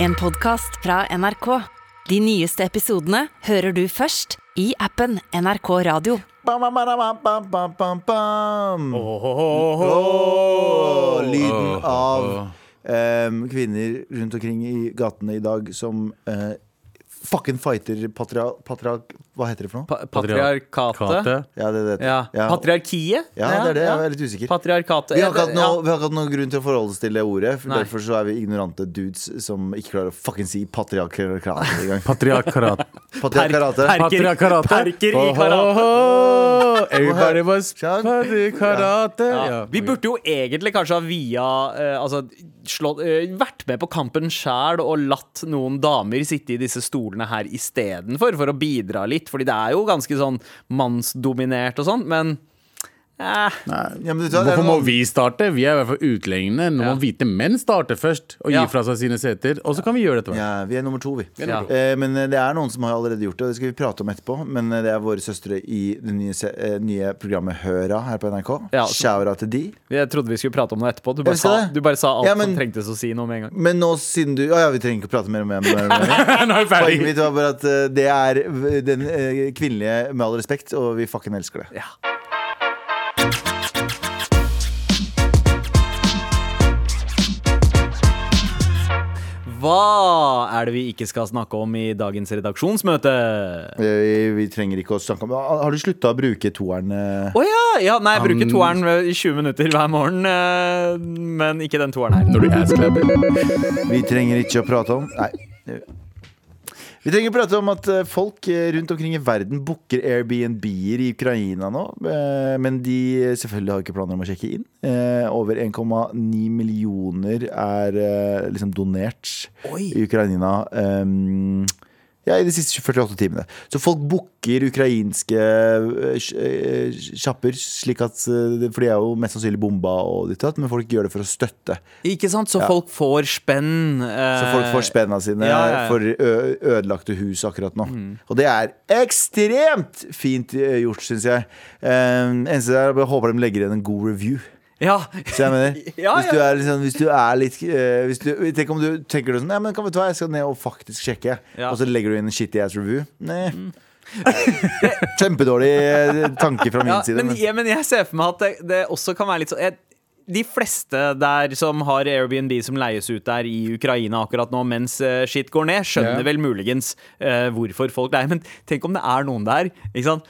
En podcast fra NRK. De nyeste episodene hører du først i appen NRK Radio. Bam, bam, bam, bam, bam, bam, bam, bam. Åh, lyden av em, kvinner rundt omkring i gatene i dag som eh, fucking fighter patriark... patria, Hva heter det for noe? Pa patriarkatet. Kate. Ja, det det. Ja. Ja. Patriarkiet? Ja, det er det. Jeg er litt usikker. Patriarkatet. Vi har, ikke hatt noe, noen grunn til å forholde oss til det ordet. For Nei. Derfor så er vi ignorante dudes som ikke klarer å fucking si patriarkatet engang. Patriarkarat. Patriarkarate. Perker, Patriarkarate. Perker i karate. Oh, everybody was patriarkarate. Ja. Ja. Vi burde jo egentlig kanskje ha via eh, Altså slått, eh, vært med på kampen sjæl og latt noen damer sitte i disse stolene her istedenfor, for å bidra litt. Fordi det er jo ganske sånn mannsdominert og sånn, men Ja, men du hva, er Hvorfor må vi starte? Vi er i hvert fall utlendingene. Nå Ja. må hvite menn starte først og gi Ja. fra seg sine seter. Og så kan vi gjøre dette. Ja, vi er nummer to, vi. Ja. Eh, men eh, det er noen som har allerede gjort det, og det skal vi prate om etterpå. Men eh, det er våre søstre i det nye, se- eh, nye programmet Høra her på NRK. Ja, Shoura til de. jeg trodde vi skulle prate om det etterpå. Du bare, sa, det. du bare sa alt Ja, men- som trengtes å si noe med en gang. Men nå siden du Å ja, vi trenger ikke å prate mer om det. men- men- men- Nå er vi Poenget ferdig. mitt var bare at eh, det er v- den eh, kvinnelige med all respekt, og vi fucking elsker det. Ja. Hva er det vi ikke skal snakke om i dagens redaksjonsmøte? Eh, Vi, vi trenger ikke å snakke om Har har du slutta å bruke toeren? Å oh, ja, ja! Nei, jeg bruker toeren i 20 minutter hver morgen, eh, men ikke den toeren her. Når du er Vi trenger ikke å prate om Nei. Vi trenger å prate om at eh, folk eh, rundt omkring i verden booker Airbnb-er i Ukraina nå. eh, Men de selvfølgelig har ikke planer om å sjekke inn. Over 1,9 millioner er liksom donert Oi. i Ukraina. um, ja, I de siste 48 timene. Så folk booker ukrainske eh, eh, sjapper, slik at eh, For de er jo mest sannsynlig bomba, og ditt men folk gjør det for å støtte. Ikke sant? Så Ja. folk får spenn. eh, Så folk får spenna sine ja, ja, for ødelagte hus akkurat nå. Og det er ekstremt fint gjort, syns jeg. Um, eneste jeg håper de legger igjen en god review. Ja. Så jeg mener, Ja, hvis, du er liksom, hvis du er litt eh, hvis du, Tenk om du tenker du sånn Nei, men kan vet du hva, jeg skal ned og faktisk sjekke. Ja. Og så legger du inn en shitty ass review. Nei. Kjempedårlig eh, tanke fra min Ja, side. men, Men, ja, men jeg ser for meg at det, det også kan være litt sånn jeg- de fleste der som har Airbnb som leies ut der i Ukraina akkurat nå mens eh, shit går ned, skjønner yeah. vel muligens uh, hvorfor folk leier. Men tenk om det er noen der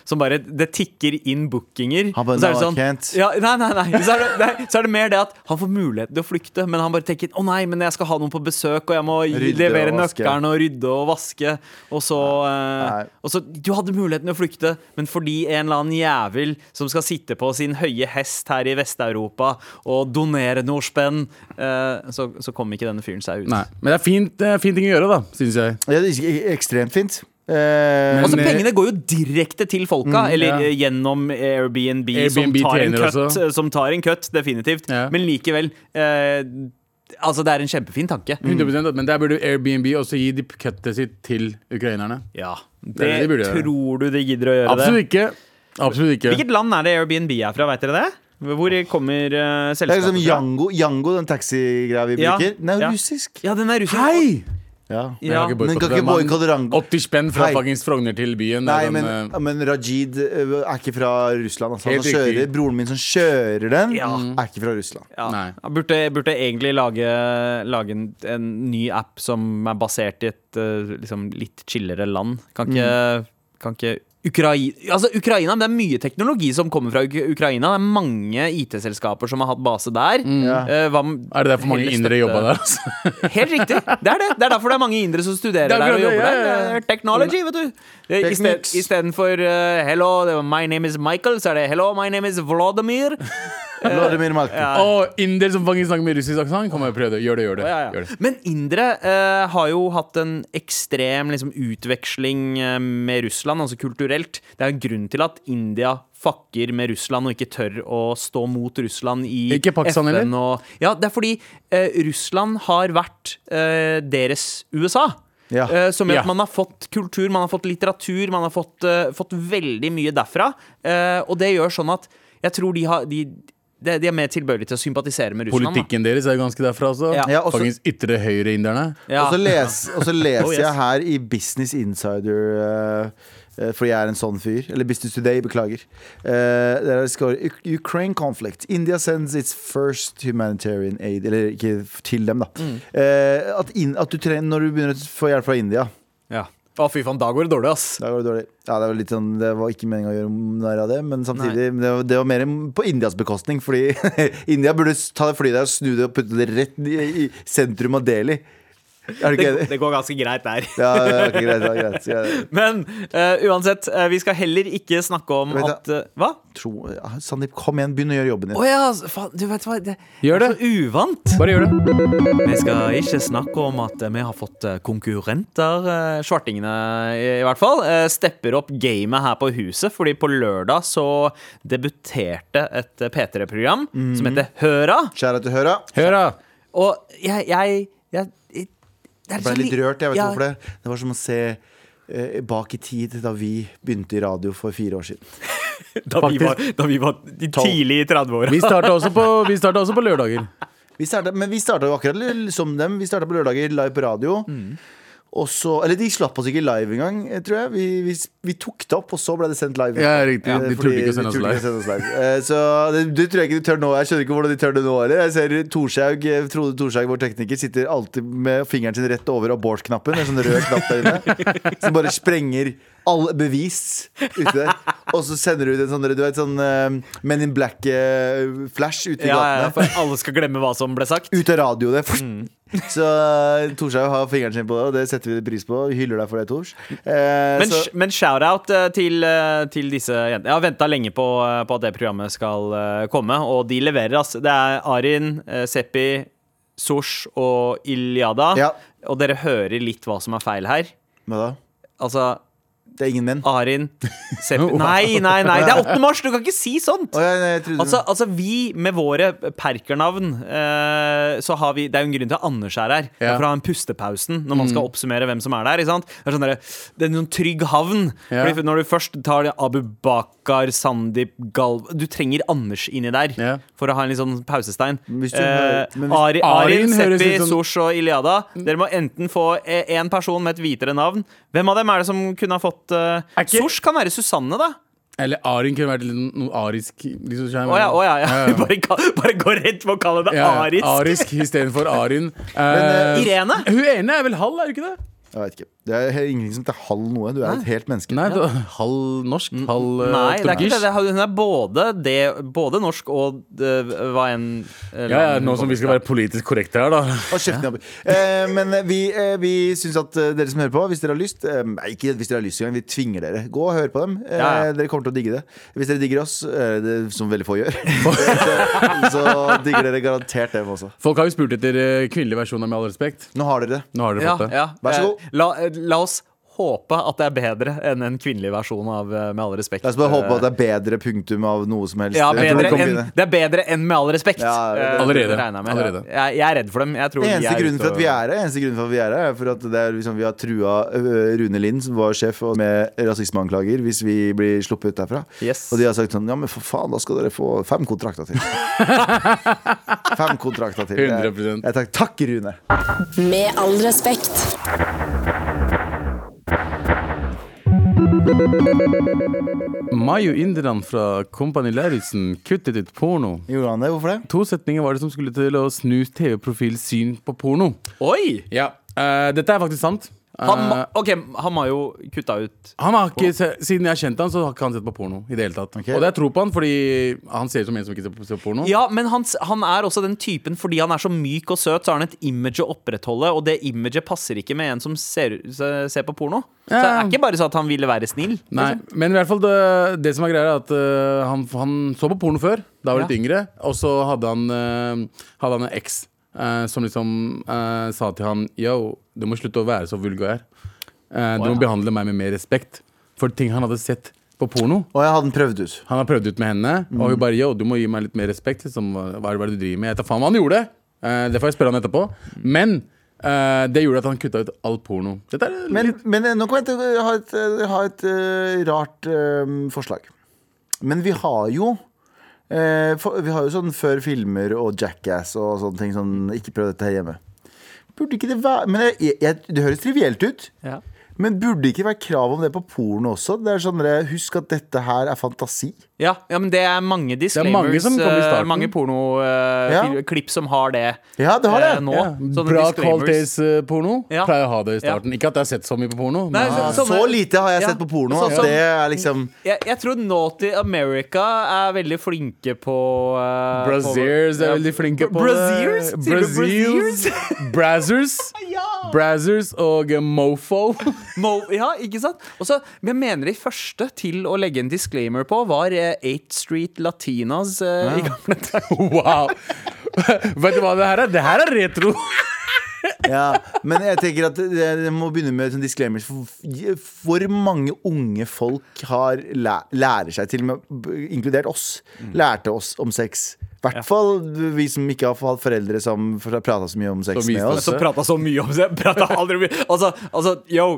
som bare Det tikker inn bookinger. Han bare, så er det "No, I sånn, can't." ja, nei, nei, nei. Så er, det, nei. så er det mer det at han får muligheten til å flykte, men han bare tenker å nei, men jeg skal ha noen på besøk, og jeg må Rydde levere nøkkelen og rydde og vaske. Og så, uh, og så Du hadde muligheten til å flykte, men fordi en eller annen jævel som skal sitte på sin høye hest her i Vest-Europa og donere noe spenn, eh, så, så kom ikke denne fyren seg ut. Nei. Men det er fint, fin ting å gjøre, da, syns jeg. ja, det er ekstremt fint. Eh, Altså eh, Pengene går jo direkte til folka, eller ja. gjennom Airbnb, Airbnb som, tar en cut, som tar en cut, definitivt. Ja. Men likevel eh, Altså, det er en kjempefin tanke. 100%, Men der burde Airbnb også gi de cuttet sitt til ukrainerne. Ja, Det, det de tror du de gidder å gjøre Absolutt det? ikke. Absolutt ikke. Hvilket land er det Airbnb er fra, veit dere det? Hvor kommer uh, det er selskapet liksom fra? Yango, Yango den taxigreia vi Ja, bruker. Den er jo ja. russisk. Ja, den er russisk. Hei! Ja. Men kan ikke boikotte Rango. 80 spenn fra fuckings Frogner til byen. Nei, men, den, uh... men Rajid eh, er ikke fra Russland. Altså. Han kjører, broren min som kjører den, Ja. er ikke fra Russland. Ja. Burde, burde egentlig lage, lage en, en ny app som er basert i et eh, liksom, litt chillere land. Kan ikke, kan ikke Ukraina, altså Ukraina, Det er mye teknologi som kommer fra Ukraina. Det er mange IT-selskaper som har hatt base der. Mm. Uh, hva Er det derfor mange indere jobber der? Altså? Helt riktig. Det er det. Det er derfor det er mange indere som studerer er der og jobber ja, der. Det er Technology, vet du. Istedenfor uh, 'hello, my name is Michael', så er det 'hello, my name is Vladimir'. Vladimir Malkin. Ja. Og indere som faktisk snakker med russisk aksent, kan jo prøve det. Gjør det, gjør det. Ja, ja. Gjør det. Men indere eh, har jo hatt en ekstrem liksom, utveksling eh, med Russland, altså kulturelt. Det er en grunn til at India fucker med Russland og ikke tør å stå mot Russland i Ikke Pakistan FN. Og, ja, det er fordi eh, Russland har vært eh, deres USA. Ja. Uh, som gjør at Ja. man har fått kultur, man har fått litteratur, man har fått, uh, fått veldig mye derfra. Uh, og det gjør sånn at jeg tror de har de, de, de er mer tilbøyelige til å sympatisere med Russland. da. Politikken deres er jo ganske derfra også. Ja. Ja, også- Fuckings ytre høyre-inderne. Ja. Og så les, leser Oh, yes. jeg her i Business Insider eh, fordi jeg er en sånn fyr. Eller Business Today, beklager. Uh, der står "Uk- Ukraine conflict. India sends its first humanitarian aid. Eller ikke til dem, da. Mm. Uh, at, in, at du trenger, når du begynner å få hjelp fra India Ja. Å, fy faen, da går det dårlig, ass. Da går det dårlig. Ja, det var litt sånn Det var ikke meningen å gjøre narr av det, men samtidig det var, det var mer på Indias bekostning. Fordi India burde ta det flyet der og snu det og putte det rett i, i sentrum av Delhi. Er Det, det går ganske greit der. Ja, det er ikke greit. Det er greit. Jeg Men uh, uansett, uh, vi skal heller ikke snakke om Vet at uh, Hva? Tro, ja, Sandeep, kom igjen, begynn å gjøre jobben din. Oh, ja, faen, du vet hva det, Gjør det. er så uvant. Bare gjør det. Vi skal ikke snakke om at vi har fått konkurrenter. Svartingene, i, i hvert fall. Stepper opp gamet her på huset, fordi på lørdag så debuterte et eh, P3-program som heter Høra. Kjære til Høra. Høra. Og jeg, jeg, jeg, jeg det ble litt rørt. Jeg vet Ja, ikke hvorfor det. Det var som å se eh, bak i tid da vi begynte i radio for fire år siden. Da vi var, da vi var de tidlig i 30-åra. Vi starta også, startet også på lørdager. Vi startet, men vi starta jo akkurat som dem. Vi starta på lørdager live på radio. Mm. Og så, eller de slapp oss ikke live engang, eh, tror jeg. Vi, vi, vi tok det opp, og så ble det sendt live. Ja, riktig. ja, De fordi turte ikke å sende oss live. sende oss live. Eh, Så det, det tror jeg ikke de tør nå. Jeg skjønner ikke hvordan de tør det nå heller. Jeg ser Torshaug, eh, Frode Torshaug, vår tekniker, sitter alltid med fingeren sin rett over abort-knappen. Er sånn rød knapp der inne. Som bare sprenger alle bevis ute der. Og så sender du ut en sånn, du vet, sånn uh, Men in Black-flash ute i Ja, ja, for alle skal glemme hva som ble sagt. Ut av radio det. Mm. Så uh, Torshaug har fingeren sin på det, og det setter vi pris på. Vi hyller deg for det, Tors. Eh, Men, men shout-out eh, til, eh, til disse jentene. Jeg har venta lenge på, eh, på at det programmet skal eh, komme, og de leverer. altså. Det er Arin, eh, Seppi, Sosh og Iliada Ja. Og dere hører litt hva som er feil her. hva da? Altså Det er ingen menn? Arin, Sepp. Nei, nei, nei! Det er 8. mars! Du kan ikke si sånt! Å, ja, nei, jeg trodde Altså, altså Vi med våre perkernavn eh, Så har vi Det er jo en grunn til at Anders er her. Det er. For å ha en pustepausen når man skal oppsummere hvem som er der. Ikke sant? Det er sånn der, Det er en sånn trygg havn. Ja. Fordi Når du først tar det Abu Bakar, Sandeep, Galv Du trenger Anders inni der Ja. for å ha en litt sånn pausestein. Hvis du Eh, hvis- Ari, Arin Seppi, som- Sosh og Iliada. Dere må enten få én person med et hvitere navn. Hvem av dem er det som kunne ha fått uh, ikke- Sosh kan være Susanne, da. Eller Arin kunne vært noe arisk. Liksom, Å ja, å ja, ja. Bare, bare gå rett på å kalle det arisk. arisk istedenfor Arin. Uh, Men, uh, Irene? Hun ene er vel halv, er hun ikke det? Jeg vet ikke. Det er ingenting som heter halv noe. Du er et helt menneske. Nei, du, halv norsk, halv eh, Nei, det er ikke det. det. er- Hun er både, det, både norsk og det, hva enn eh, Ja, ja, nå som vi skal være politisk korrekte her, da. Og kjeften ja. Eh, men vi, eh, vi syns at dere som hører på, hvis dere har lyst eh, ikke hvis dere har lyst engang, vi tvinger dere. Gå og hør på dem. Eh, Ja, ja. Dere kommer til å digge det. Hvis dere digger oss, eh, det, som veldig få gjør, så, så digger dere garantert dem også. Folk har jo spurt etter kvinnelige kvinnelig versjon av Med all respekt. Nå har dere det. Nå har dere Ja, fått det. ja. Vær så god. La, eh, la oss håpe at det er bedre enn en kvinnelig versjon av eh, Med all respekt. La oss bare håpe at det er bedre punktum av noe som helst. ja, bedre det vinne. det er bedre enn Med all respekt. Ja, det- Eh, Allerede. jeg med. Allerede. Jeg, jeg er redd for dem. Jeg tror de Eneste er grunnen for at vi er her, eneste grunnen for at vi er her er for at det er liksom, vi har trua Rune Lind, som var sjef, og med rasismeanklager hvis vi blir sluppet ut derfra. Yes. Og de har sagt sånn Ja, men for faen, da skal dere få fem kontrakter til. fem kontrakter til. Jeg, 100%. jeg takk, takk, Rune. Med all respekt. Mayo Indran fra Kompani Lauritzen kuttet ut porno. Gjorde han det? Hvorfor det? To setninger var det som skulle til å snu TV-profils syn på porno. Oi! Ja, eh, Dette er faktisk sant. Han, Eh, ma- ok, han har jo kutta ut han har ikke, se- Siden jeg har kjent han, så har ikke han sett på porno. i det hele tatt Ok. Og det er tro på han, fordi han ser ut som en som ikke ser på, ser på porno. Ja, men han, s- han er også den typen fordi han er så myk og søt, så har han et image å opprettholde, og det imaget passer ikke med en som ser, se- ser på porno. Så det Ja. er ikke bare sånn at han ville være snill. Nei, men i hvert fall det, det som er greia, er at eh, han, han så på porno før, da var han litt yngre. Og så hadde han, eh, hadde han en eks eh, som liksom uh, sa til han Yo, du må slutte å være så vulgær. Uh, du må behandle meg med mer respekt. For ting han hadde sett på porno. Og jeg hadde prøvd ut. Han har prøvd ut med henne, og hun bare Yo, du må gi meg litt mer respekt. Liksom. Hva er det du driver med? Jeg tar faen hva han gjorde. Uh, det får jeg spørre han etterpå. Men uh, det gjorde at han kutta ut all porno. Men, litt men eh, nå kan jeg ha et, ha et uh, rart forslag. Men vi har jo Eh, for, vi har jo sånn før filmer og Jackass og sånne ting. Sånn, ikke prøv dette her hjemme. Burde ikke det være Men jeg, jeg, Det høres trivielt ut. Ja. Men burde det ikke være krav om det på porno også? Det er sånn, Husk at dette her er fantasi. Ja, ja, men det er mange er disclaimers. mange som kommer i eh, mange Ja. pornoklipp som har det Ja, det har det. Uh, nå. Ja, bra kvalitetsporno. Ja. Pleier å ha det i starten. Ikke at jeg har sett så mye på porno. Nei, Men, så- sånne- så lite har jeg Ja. sett på porno. Så, det er liksom Jeg, jeg tror Naughty America er veldig flinke på uh, Braziers er veldig flinke på Braziers? det. Du Braziers? Brazzers. Brazzers og eh, Mofo. Mo ja, ikke sant? Og så, men jeg mener de første til å legge en disclaimer på, var eh, 8th Street Latinas eh, i gamle dager. Wow. Vet du hva det her er? Det her er retro. Ja, men jeg tenker at det, det må begynne med sånn disclaimers. For, for mange unge folk har læ lærer seg, til og med inkludert oss, lærte oss om sex. I hvert fall vi som ikke har hatt foreldre som prata så mye om sex med oss Som Så prata så mye om sex! Aldri mye. Altså, altså, yo,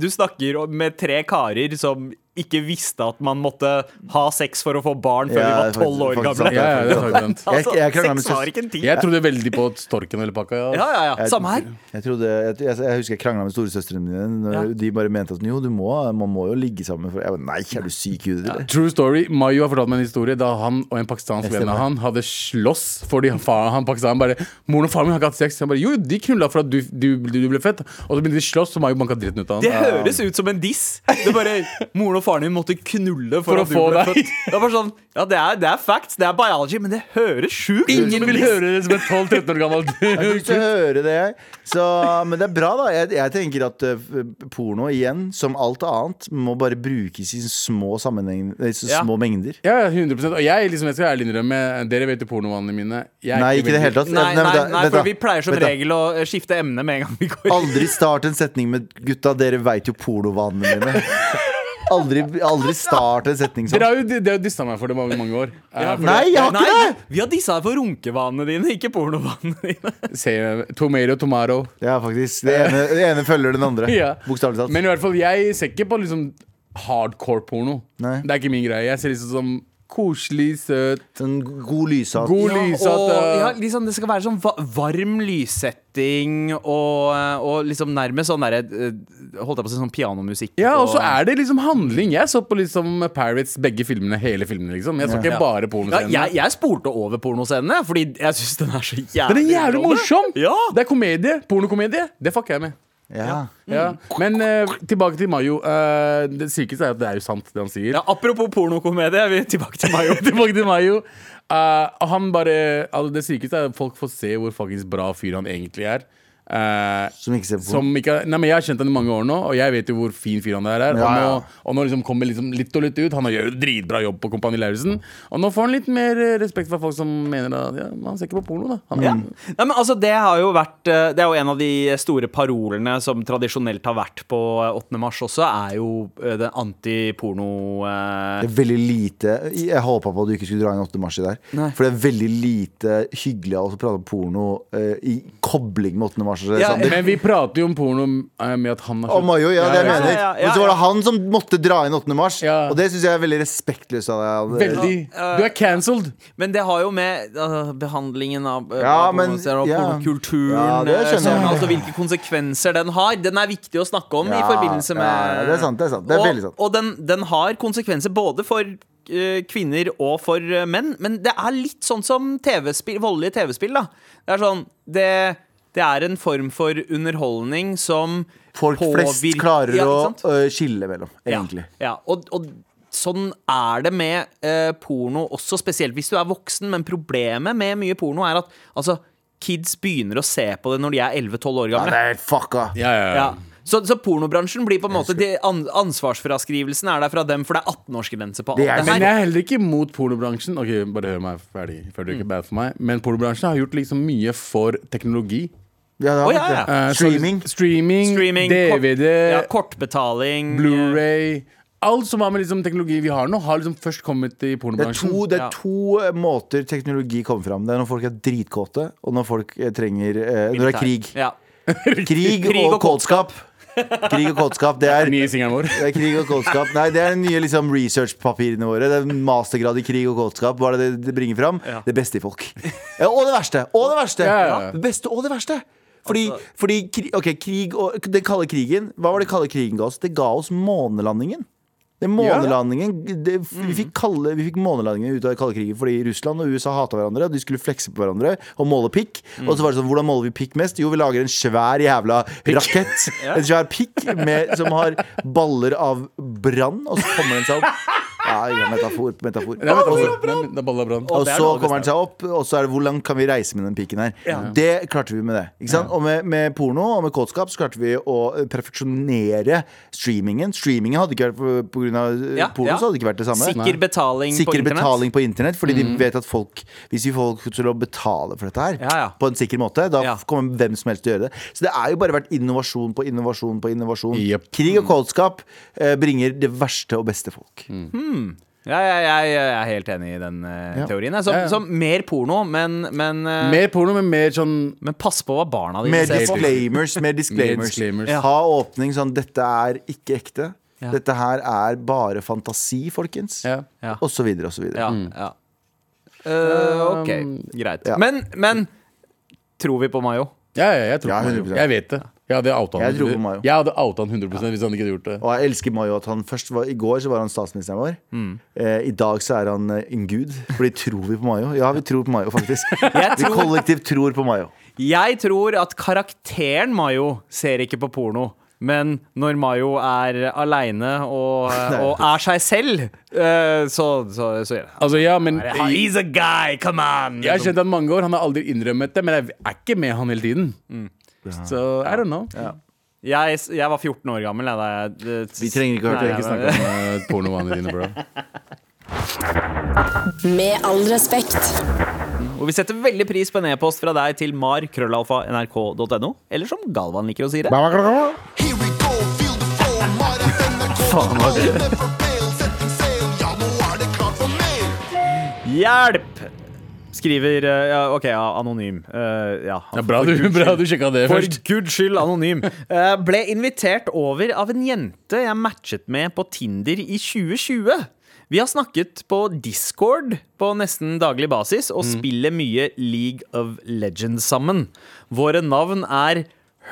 du snakker med tre karer som ikke visste at man måtte ha sex for å få barn før Ja, de var tolv år gamle. Ja, ja, det er. Altså, Jeg- jeg jeg, sex var ikke en ting. Jeg trodde veldig på Storken eller pakka. Ja. Ja, ja, ja. Samme her. Jeg, trodde, jeg, jeg, jeg husker jeg krangla med storesøstrene mine. Når Ja. De bare mente at jo, du må, man må jo ligge sammen. For jeg Nei, er du syk i hudet? eller? True story. Mayo har fortalt meg en historie da han og en pakistansk venn av han hadde slåss fordi han, far, han pakistaneren bare 'Moren og faren min har ikke hatt sex.' Han bare 'Jo, de knulla for at du, du, du ble født.' Og så begynte de å slåss, og Mayo banka dritten ut av han. Det høres ut som en diss. Det bare Moren og faren din måtte knulle for, For å få deg. født. Det er bare sånn Ja, det er, det er facts, det er biology, men det høres sjukt ut. Ingen vil høre det som en 12-13 år gammel Jeg høre det. Så, men det er bra, da. Jeg, jeg tenker at uh, porno, igjen, som alt annet, må bare brukes i små Ja. små mengder. Ja, 100 Og jeg liksom, jeg skal ærlig innrømme Dere vet jo pornovanene mine. Jeg Nei, ikke i det hele tatt. Nei, nei, nei, nei, for vi pleier som regel å eh, skifte emne med en gang vi går Aldri start en setning med 'gutta, dere veit jo pornovanene mine'. Aldri, aldri start en setning sånn. dere har jo dissa meg for det mange mange år. Ja, Eh, Nei, jeg har Nei, ikke det! vi har dissa deg for runkevanene dine, ikke pornovanene dine. Se, tomato, tomato. Ja, faktisk. Det ene, det ene følger den andre. Ja. Bokstavelig talt. Men i hvert fall, jeg ser ikke på liksom hardcore porno. Nei. Det er ikke min greie. Jeg ser liksom som koselig, søt, Sånn god lyssatt god Ja, lysete og, ja, liksom, det skal være sånn varm lyssetting og, og liksom nærmest sånn derre eh, Holdt jeg på å si sånn pianomusikk. Ja, og så er det liksom handling. Jeg så på liksom Pirates, begge filmene, hele filmene, liksom. Jeg så ikke Ja. bare ja, pornoscenene. jeg, jeg spolte over pornoscenene, fordi jeg syns den er så jævlig Den er jævlig morsom! Ja. Det er komedie. Pornokomedie. Det fucker jeg med. Ja. Ja. Men eh, tilbake til Mayo. Eh, det sykeste er at det er jo sant, det han sier. Ja, apropos pornokomedie, vi er tilbake til Mayo. tilbake til Mayo. Eh, han bare altså Det sykeste er at folk får se hvor faktisk bra fyr han egentlig er. Eh, Som ikke ser på som ikke, nei, men Jeg har kjent han i mange år nå, og jeg vet jo hvor fin fyr han der er. Ja, Og nå, og nå liksom kommer liksom litt og litt ut. Han gjør jo dritbra jobb på Kompani Lauritzen. Og nå får han litt mer eh, respekt for folk som mener at ja, han ser ikke på porno. da han, Ja. Nei, men altså, det har jo vært eh, Det er jo en av de store parolene som tradisjonelt har vært på eh, 8. mars også, er jo det antiporno uh... Det er veldig lite Jeg håpa på at du ikke skulle dra inn 8. mars i der. Nei. For det er veldig lite hyggelig å prate om porno uh, i kobling med 8. mars. Ja, Sander. Men vi prater jo om porno eh, med at han har Og Mayo, ja, det jeg Ja, ja, mener. ja, ja, Men så var det han som måtte dra inn 8. mars, Ja. og det syns jeg er veldig respektløst av deg. Veldig. Du er cancelled. Men det har jo med uh, behandlingen av uh, Ja, men- og ja. pornokulturen Ja, sånn. Altså hvilke konsekvenser den har. Den er viktig å snakke om i forbindelse med ja, det er sant, det er sant. Det er og, veldig sant. Og den, den har konsekvenser både for kvinner og for menn, men det er litt sånn som TV-spill, voldelige TV-spill. da Det er sånn det, det er en form for underholdning som Folk flest klarer Ja, å øh, skille mellom, egentlig. Ja, ja. Og, og sånn er det med eh, porno også, spesielt hvis du er voksen. Men problemet med mye porno er at altså, kids begynner å se på det når de er 11-12 år gamle. Ja, det er helt fucka. Ja, ja, ja. Ja. Så, så pornobransjen blir på en måte de, an, Ansvarsfraskrivelsen er der fra dem, for det er 18-årsgrense på alt Det er- det Men jeg er heller ikke mot pornobransjen. Ok, Bare hør meg ferdig før du ikke bad for meg Men pornobransjen har gjort liksom mye for teknologi. Ja, det har Å, ja, det. Eh, Streaming. streaming, Streaming, DVD, Ja, kortbetaling Blu-ray Alt som har med liksom teknologi vi har nå, har liksom først kommet i Det er, pornobransjen. to, det er Ja. to eh, måter teknologi kommer fram. Det er når folk er dritkåte, og når folk eh, trenger uh, Når det er krig. Ja. Krig, Krig og, og kåtskap. Krig og kåtskap, det er Nye singelen vår. det er krig og kåtskap. Nei, det er de nye liksom, researchpapirene våre. Det er Mastergrad i krig og kåtskap. Hva er det det bringer fram? Det beste i folk. Ja, og det verste! Og det verste! Ja, ja, ja. Det beste og det verste. Fordi, fordi kri- ok, krig og Den kalde krigen Hva var det kalde krigen ga oss? Det ga oss månelandingen. Det månelandingen det, vi, fikk kalde, vi fikk månelandingen ut av kalde krigen fordi Russland og USA hata hverandre. Og de skulle flekse på hverandre og måle pikk. Og så var det sånn, hvordan måler vi pikk mest? Jo, vi lager en svær jævla rakett. En svær pikk med, som har baller av brann, og så kommer den seg opp. Ja, ja, metafor. metafor. Det er metafor. Det er-. Og så kommer den seg opp, og så er det hvor langt kan vi reise med den piken her. Det klarte vi med det. Ikke sant? Og med, med porno og med kåtskap så klarte vi å eh, perfeksjonere streamingen. Streamingen hadde ikke vært på, på grunn av eh, Ja, porno, ja. så hadde det ikke vært det samme. Sikker betaling på Sikker internett. Mm. betaling på internett, fordi de vet at folk Hvis vi får folk til å betale for dette her Ja, ja. på en sikker måte, da Ja. kommer hvem som helst til å gjøre det. Så det er jo bare vært innovasjon på innovasjon på innovasjon. Yep. Krig og kåtskap eh, bringer det verste og beste folk. Ja, jeg, ja, jeg er helt enig i den eh, Ja. teorien. Så Som, Ja, ja. som mer porno, men, men, eh, Mer porno, men mer sånn men pass på hva barna dine Mer ser på. disclaimers. Mer disclaimers. disclaimers. Ha åpning sånn Dette er ikke ekte. Ja. Dette her er bare fantasi, folkens. ja. Ja. Og så videre og så videre. Ja, ja. Eh, ok, greit. Ja. Men, men tror vi på Mayo? Ja, ja, jeg tror Ja, på Mayo. 100%. Jeg vet det. Jeg hadde outa han. Jeg tror på Mayo. Jeg hadde outa han 100 hvis han ikke hadde gjort det. Og jeg elsker Mayo at han først var I går så var han statsministeren vår. Mm. Eh, I dag så er han eh, en gud. Fordi tror vi på Mayo? Ja, vi tror på Mayo, faktisk. Vi tror- kollektivt tror på Mayo. Jeg tror at karakteren Mayo ser ikke på porno. Men når Mayo er aleine og, og er seg selv, eh, så, så, så gjør det. Altså, ja, men He's a guy, come on! Jeg har kjent han mange år, han har aldri innrømmet det, men jeg er ikke med han hele tiden. Så I don't know. Jeg, jeg var 14 år gammel. Jeg, da jeg, det, Vi trenger ikke å høre jeg- om uh, pornovanene dine, bro. Med all respekt. Og vi setter veldig pris på en e-post fra deg til mar.krøllalfa.nrk.no, eller som Galvan liker å si det. Faen, ja, er det. Hjelp! Skriver eh, ja, OK, ja, anonym. Uh, ja, Ja, bra, du, bra du sjekka det For først. guds skyld anonym. Uh, ble invitert over av en jente jeg matchet med på Tinder i 2020. Vi har snakket på Discord på nesten daglig basis og spiller mye League of Legends sammen. Våre navn er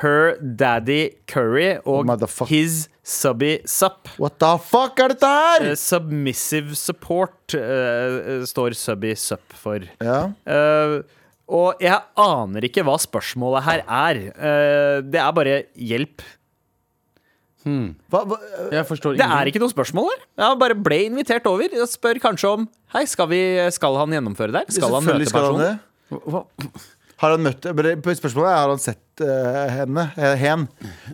Her Daddy Curry og Motherfuck- His Subby Sup. What the fuck er dette her?! Eh, Submissive Support eh, står Subby Sup for. Ja. Eh, og jeg aner ikke hva spørsmålet her er. Eh, det er bare hjelp. Hva, hva, Jeg forstår Det er ikke noe spørsmål her. Jeg bare ble invitert over. Jeg spør kanskje om Hei, skal, vi, skal han gjennomføre det der? Skal han Selvfølgelig møte skal han personen? det. Har han møtt Spørsmålet er har han sett uh, henne, eh, hen.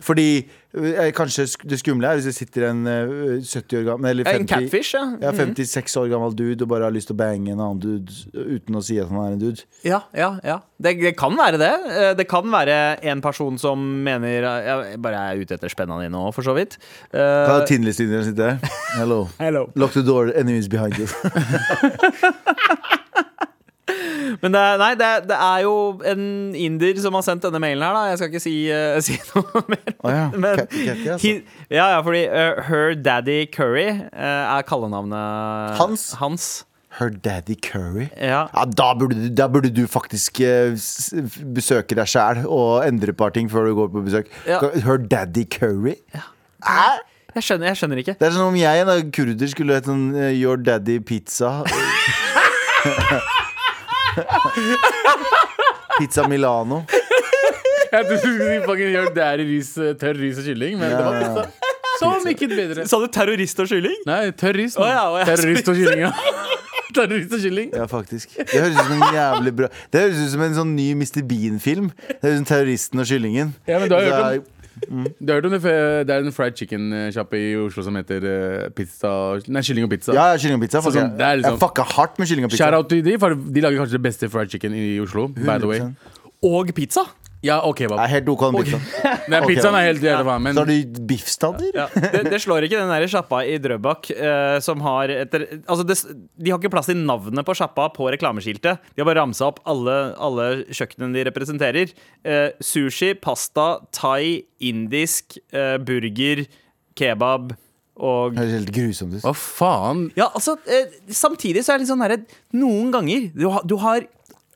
Fordi eh, kanskje det skumle er hvis det sitter en eh, 70 år gammel Eller 50, En catfish, ja. ja, 56 år gammel dude og bare har lyst til å bange en annen dude uten å si at han er en dude. Ja, ja, ja. Det, det kan være det. Det kan være en person som mener Jeg bare er ute etter spenna dine òg, for så vidt. Uh, Tinder-linjen sitter der. Hello. Hello. Lock the door, enemies behind you. Men det, er- nei, det, er- det er jo en inder som har sendt denne mailen her, da. Jeg skal ikke si, uh, si noe mer. Oh, ja. Men, altså. he, ja, ja, fordi uh, Her Daddy Curry uh, er kallenavnet Hans? hans. Her daddy Curry. Ja. Ja, da burde, du, da burde du faktisk besøke deg sjæl og endre et par ting før du går på besøk. Ja. Her daddy Curry? Æ? Jeg skjønner, jeg skjønner ikke. Det er som om jeg, en kurder, skulle hett sånn Your daddy pizza. pizza Milano. Jeg trodde du skulle si fucking gjør daddy ris, eh, tørr ris og kylling, men det var Ja, ja. pizza. Som ikke bedre. Sa du terrorist og kylling? Nei, tørr ris. nå. Å ja, å ja. Terrorist og kylling, ja. Terrorist og kylling. Ja, faktisk. Det høres ut som en jævlig bra Det høres ut som en sånn ny Mr. Bean-film. Det høres ut som Terroristen og kyllingen. Ja, men du har hørt hørt Du har hørt om det? Det er en fried chicken-sjappe i Oslo som heter eh, pizza Nei, kylling og pizza. Ja, kylling og pizza. Så fucker sånn, det er liksom- Jeg fucka hardt med kylling og pizza. Shout out til de, for de lager kanskje det beste fried chicken i Oslo. By the way. Og pizza? Ja, og kebab. er helt OK. den pizzaen. Nei, ok. pizzaen er helt jævlig faen, men Så har du biffstadder? Ja, det, det slår ikke den der sjappa i Drøbak eh, som har etter, Altså, det, de har ikke plass til navnet på sjappa på reklameskiltet. De har bare ramsa opp alle, alle kjøkkenene de representerer. Eh, sushi, pasta, thai, indisk, eh, burger, kebab og Det høres helt grusomt ut. hva faen? Ja, altså, eh, samtidig så er det litt sånn herre Noen ganger Du, har- du har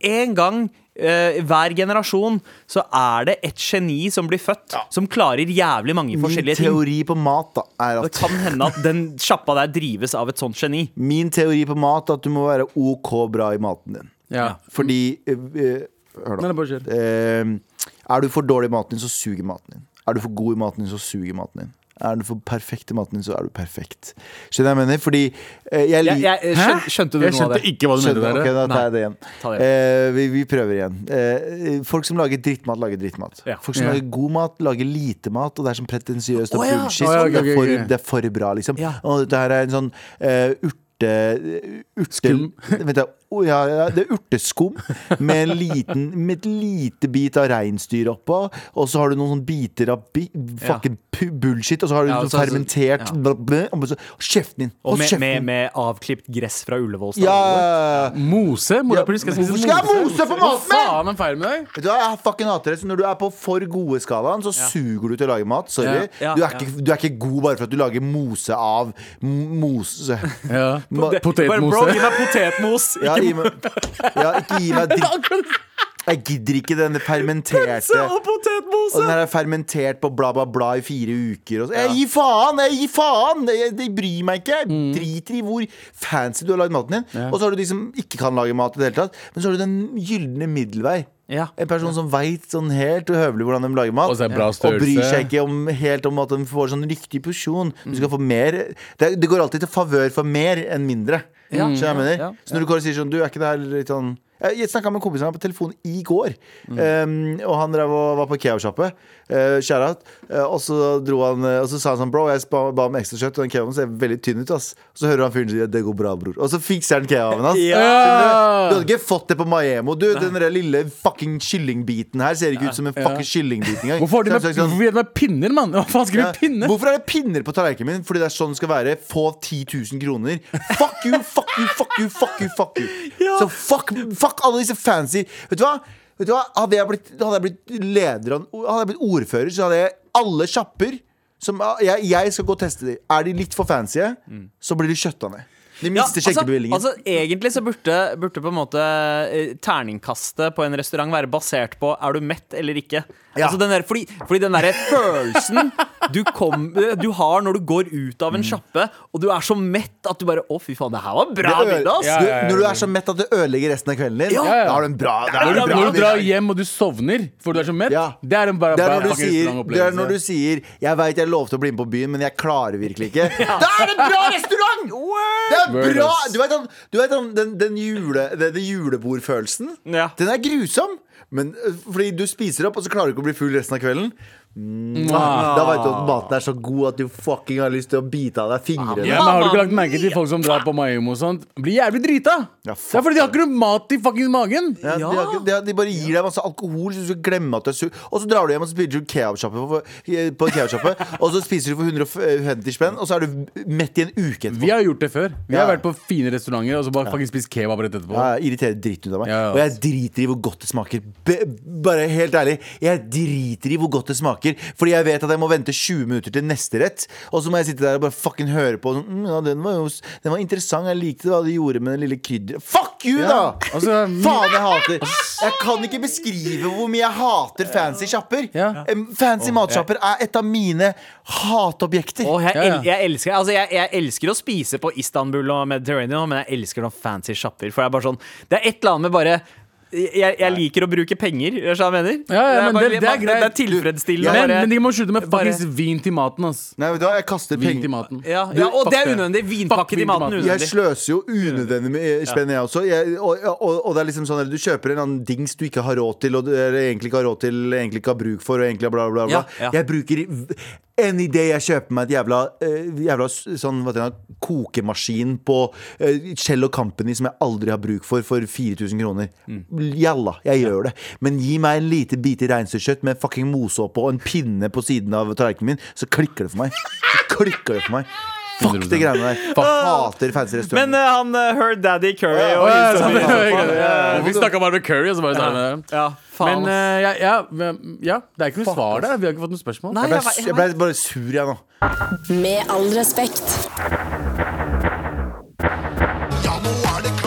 en gang eh, hver generasjon så er det et geni som blir født, som klarer jævlig mange Min forskjellige ting. Min teori på mat da er Det kan hende at den sjappa der drives av et sånt geni. Min teori på mat er at du må være OK bra i maten din. Ja. Fordi uh, Hør da. Eh, er du for dårlig i maten din, så suger maten din. Er du for god i maten din, så suger maten din. Er du for perfekt i maten din, så er du perfekt. Skjønner du hva jeg mener? Fordi eh, jeg, Jeg, jeg, skjøn, skjønte du Jeg noe av skjønte det? ikke hva du mente Skjønner, der. da tar jeg det igjen. Det. Eh, vi, vi prøver igjen. Eh, folk som lager drittmat, lager drittmat. Ja. Folk som Ja. lager god mat, lager lite mat, og det er sånn pretensiøst og ja. bullshit. Det, er for, det er for bra, liksom. Ja. Og dette her er en sånn eh, urte... urte Skum. Vent Å, ja, det er urteskum med, en liten, med et lite bit av reinsdyr oppå. Og så har du noen sånne biter av bi fucking ja. bullshit, og så har du Ja, sånn så- så- fermentert ja. bla, bla, og Kjeften din! Og Hold med, kjeften med, med avklipt gress fra Ullevål Ja. Mose? Ja, hvorfor skal jeg mose på maten min? faen feil med deg? Vet du Jeg fucking hater det. Så når du er på for gode skalaen, så suger du til å lage mat. Sorry. Ja. Du, er Ja, ikke, du er ikke god bare for at du lager mose av mose. Ja. Potetmose. Bro, gi Potetmose. meg potetmos! Ja, Ikke gi meg, ja, ikke gi meg dritt. Jeg gidder ikke denne fermenterte pølse og potetmose! Og den her er fermentert på bla, bla, bla i fire uker. Og så, jeg gir faen! Jeg gir faen! Jeg, jeg bryr meg ikke. Jeg driter i hvor fancy du har lagd maten din. Og så har du de som ikke kan lage mat i det hele tatt. Men så har du den gylne middelvei. Ja. En person som veit sånn helt uhøvelig hvordan de lager mat. Og så Og bryr seg ikke om, helt om at de får sånn riktig porsjon. Du skal få mer det, det går alltid til favør for mer enn mindre. Ja. Jeg? Ja. Så når du går og sier sånn Du, er ikke det her litt sånn jeg, jeg snakka med kompisen på telefon i går, um, og han drev og var på kebabsjappe. Uh, Shout-out. Uh, og så dro han uh, Og så sa han sånn Bro, jeg ba, ba om ekstra kjøtt, og den kebaben ser veldig tynn ut. ass Og så hører han fyren si det går bra, bror. Og så fikser han kebaben hans. Ja. Du hadde ikke fått det på Maiemo. Du, den der lille fucking kyllingbiten her ser ikke ut som en fucking kyllingbit engang. Hvorfor er det med, sånn, hvorfor med pinner, mann? Hva faen skal ja, vi pinne? Hvorfor er det pinner på tallerkenen min? Fordi det er sånn det skal være. Få 10 000 kroner. Fuck you, fuck you, fuck you, fuck you. fuck you Så fuck, fuck alle disse fancy Vet du hva? Vet du hva? Hadde jeg blitt, hadde jeg blitt leder Hadde jeg blitt ordfører, så hadde jeg alle sjapper som jeg, jeg skal gå og teste dem. Er de litt for fancy, så blir de kjøtta ned. De Ja, mister skjenkebevilgningen. altså, egentlig så burde, burde på en måte eh, terningkastet på en restaurant være basert på er du mett eller ikke. Ja. Altså den der, fordi, fordi den derre følelsen du, kom, du har når du går ut av en sjappe, og du er så mett at du bare Å, fy faen, det her var bra middag! Ja, du, ja, ja. når du er så mett at du ødelegger resten av kvelden din, Ja. da har du en bra, Når du når du drar hjem og du sovner for du er så mett, Ja. det er en bare, Det er, bare når du sier, det er når du sier 'Jeg veit jeg lovte å bli med på byen, men jeg klarer virkelig ikke'. Da er det en bra restaurant! Det er bra. Du vet, den, du vet den, den, den, jule, den, den julebordfølelsen? Ja. Den er grusom. Men øh, fordi du spiser opp, og så klarer du ikke å bli full resten av kvelden. Mwah. Da vet du at maten er så god at du fucking har lyst til å bite av deg fingrene. Ja, men Har du ikke lagt merke til folk som drar på Maimo og sånt? Blir jævlig drita. Ja, det er fordi de har ikke noe mat i fucking magen. Ja, de, har de, har- de bare gir deg masse alkohol, så du skal glemme at du er sur. Og så drar du hjem og spiser du kebabsjappe på, kebabsjappe, og så spiser du for 150 spenn, og så er du mett i en uke etterpå. Vi har gjort det før. Vi har vært på fine restauranter og så bare fucking spist kebab rett etterpå. Ja, irriterer dritten ut av meg. Og jeg driter i hvor godt det smaker. Bare helt ærlig, jeg driter i hvor godt det smaker. Fordi jeg vet at jeg må vente 20 minutter til neste rett. Og så må jeg sitte der og bare fucking høre på. Sånn, mm, ja, den, var jo, den var interessant. Jeg likte hva de gjorde med den lille krydderet. Fuck you, da! Altså, Faen, jeg hater Jeg kan ikke beskrive hvor mye jeg hater fancy sjapper. Ja. Fancy Fancy matsjapper er et av mine hatobjekter. Oh, jeg, Ja, ja. el jeg, elsker, altså jeg, jeg elsker å spise på Istanbul og Mediterranean, men jeg elsker noen fancy sjapper. For jeg er bare sånn Det er et eller annet med bare jeg, jeg liker å bruke penger, skjønner du hva jeg mener? Ja, ja, men bare- det- det er greit. Det er tilfredsstillende. Men, men de må slutte med faktisk fuckings vin til maten, ass. Nei, vet du hva, jeg kaster Vin penger til maten. ja, ja, og fuck det er unødvendig. Vinpakke til maten. unødvendig. Jeg sløser jo unødvendig med spenn, jeg også. Jeg, og, og, og det er liksom sånn at Du kjøper en annen dings du ikke har råd til, og du egentlig ikke har råd til, egentlig ikke har bruk for, og egentlig bla, bla, bla. Ja, ja. Jeg bruker en idé jeg kjøper meg et jævla, eh, jævla sånn, hva tenker, kokemaskin på uh, Shell Company som jeg aldri har bruk for, for 4000 kroner. Jalla, jeg gjør det. Men gi meg en lite bit reinsdyrkjøtt med fucking mose og en pinne på siden av tallerkenen min, så klikker det for meg. Så klikker det for meg. Fuck de greiene der. Fuck. hater fancy Men restauranter. eh, han uh, Her Daddy Curry og ja, ja, Vi snakka bare med Curry, og så bare sånn. Ja, faen. Men eh, ja, ja, ja, det er ikke noe svar der. Vi har ikke fått noe spørsmål. Nei, Jeg ble, jeg ble bare sur, jeg nå. Med all respekt. Ja, nå er det.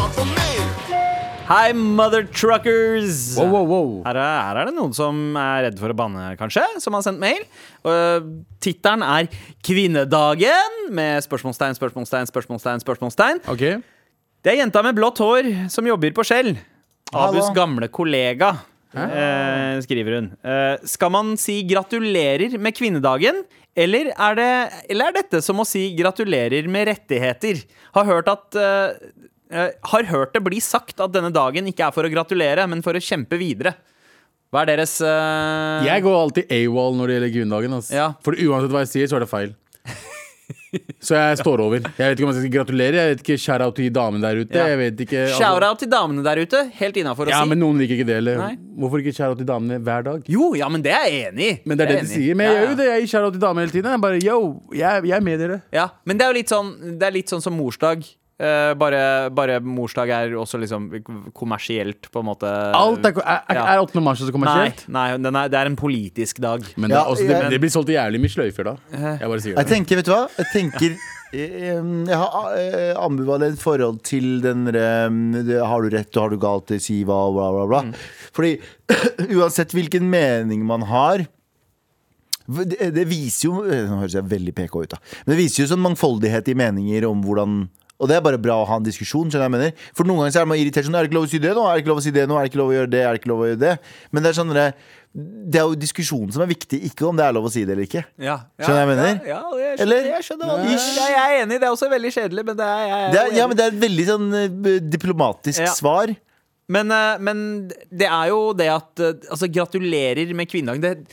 Hei, mother truckers! Wow, wow, wow. Her er, her er det noen som er redd for å banne, kanskje, som har sendt mail. Uh, Tittelen er 'Kvinnedagen' med spørsmålstegn, spørsmålstegn, spørsmålstegn. spørsmålstegn Ok, Det er jenta med blått hår som jobber på Shell. Abus gamle kollega, uh, skriver hun. Uh, skal man si gratulerer med kvinnedagen, eller er, det, eller er dette som å si gratulerer med rettigheter? Har hørt at eh, Har hørt det bli sagt at denne dagen ikke er for å gratulere, men for å kjempe videre. Hva er deres uh... Jeg går alltid AWOL når det gjelder kvinnedagen. Altså. Ja. For uansett hva jeg sier, så er det feil. Så jeg står over. Jeg vet ikke om jeg skal gratulere. Jeg vet ikke Shout-out til damene der ute. Ja. Ikke altså- Shout-out til damene der ute. Helt innafor å Ja, si. men noen liker ikke det. Eller? Nei. Hvorfor ikke shout-out til damene hver dag? Jo, ja, men det er jeg enig i. Men det er det Jeg de sier. Men jeg Ja, gjør jo det. Jeg gir shout-out til damer hele tiden. Jeg bare, yo, jeg, jeg er med dere. Ja, men det er jo litt sånn, det er litt sånn som morsdag. Eh, bare, bare morsdag er også liksom kommersielt, på en måte. Alt er, er, er, er 8. mars også kommersielt. Nei, nei den er, det er en politisk dag. Men det, Ja, også, det, jeg- det blir solgt jævlig mye sløyfer da. Jeg bare sier Jeg tenker, vet du hva? Jeg tenker eh, Jeg har eh, ambivalent forhold til den der, eh, Har du rett og har du galt, det si hva, bla, bla, bla. Fordi uansett hvilken mening man har det, det viser jo Nå høres jeg veldig PK ut, da. Men det viser jo sånn mangfoldighet i meninger om hvordan og det er bare bra å ha en diskusjon. skjønner jeg mener For noen ganger så er man irritert sånn Er det ikke lov å si det nå? Er det ikke lov å si det nå? Er det ikke lov å gjøre det? Er det ikke lov å gjøre det? Men det er sånn Det er jo diskusjonen som er viktig, ikke om det er lov å si det eller ikke. Ja, ja, Skjønner jeg mener? Ja, ja, jeg skjønner, jeg skjønner mener. Jeg er enig, det er også veldig kjedelig, men det er, jeg Det er, ja, men det er et veldig sånn eh, diplomatisk Ja. svar. Men, eh, men det er jo det at eh, Altså, gratulerer med kvinnedagen.